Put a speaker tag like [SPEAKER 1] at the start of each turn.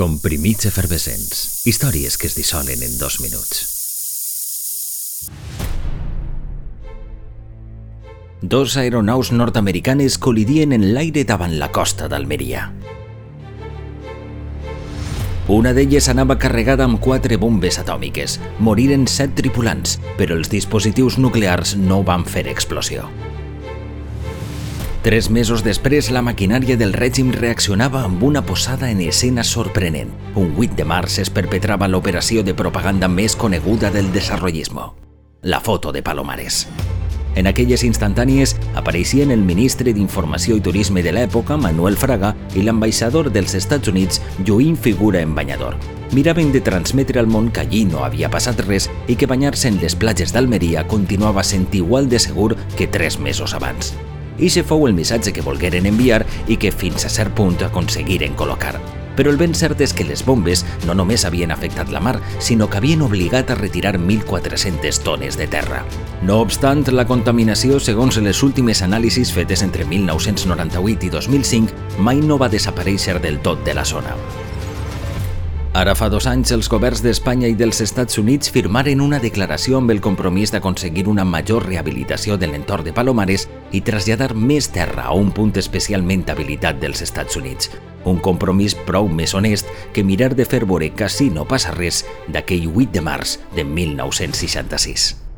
[SPEAKER 1] Comprimits efervescents. Històries que es dissolen en dos minuts. Dos aeronaus nord-americanes col·lidien en l'aire davant la costa d'Almeria. Una d'elles anava carregada amb quatre bombes atòmiques. Moriren set tripulants, però els dispositius nuclears no van fer explosió. Tres mesos després, la maquinària del règim reaccionava amb una posada en escena sorprenent. Un 8 de març es perpetrava l'operació de propaganda més coneguda del desarrollismo, la foto de Palomares. En aquelles instantànies apareixien el ministre d'Informació i Turisme de l'època, Manuel Fraga, i l'ambaixador dels Estats Units, Lluïm Figura en banyador. Miraven de transmetre al món que allí no havia passat res i que banyar-se en les platges d'Almeria continuava sent igual de segur que tres mesos abans. Ixe fou el missatge que volgueren enviar i que fins a cert punt aconseguiren col·locar. Però el ben cert és que les bombes no només havien afectat la mar, sinó que havien obligat a retirar 1.400 tones de terra. No obstant, la contaminació, segons les últimes anàlisis fetes entre 1998 i 2005, mai no va desaparèixer del tot de la zona. Ara fa dos anys, els governs d'Espanya i dels Estats Units firmaren una declaració amb el compromís d'aconseguir una major rehabilitació de l'entorn de Palomares i traslladar més terra a un punt especialment habilitat dels Estats Units. Un compromís prou més honest que mirar de fer veure que si no passa res d'aquell 8 de març de 1966.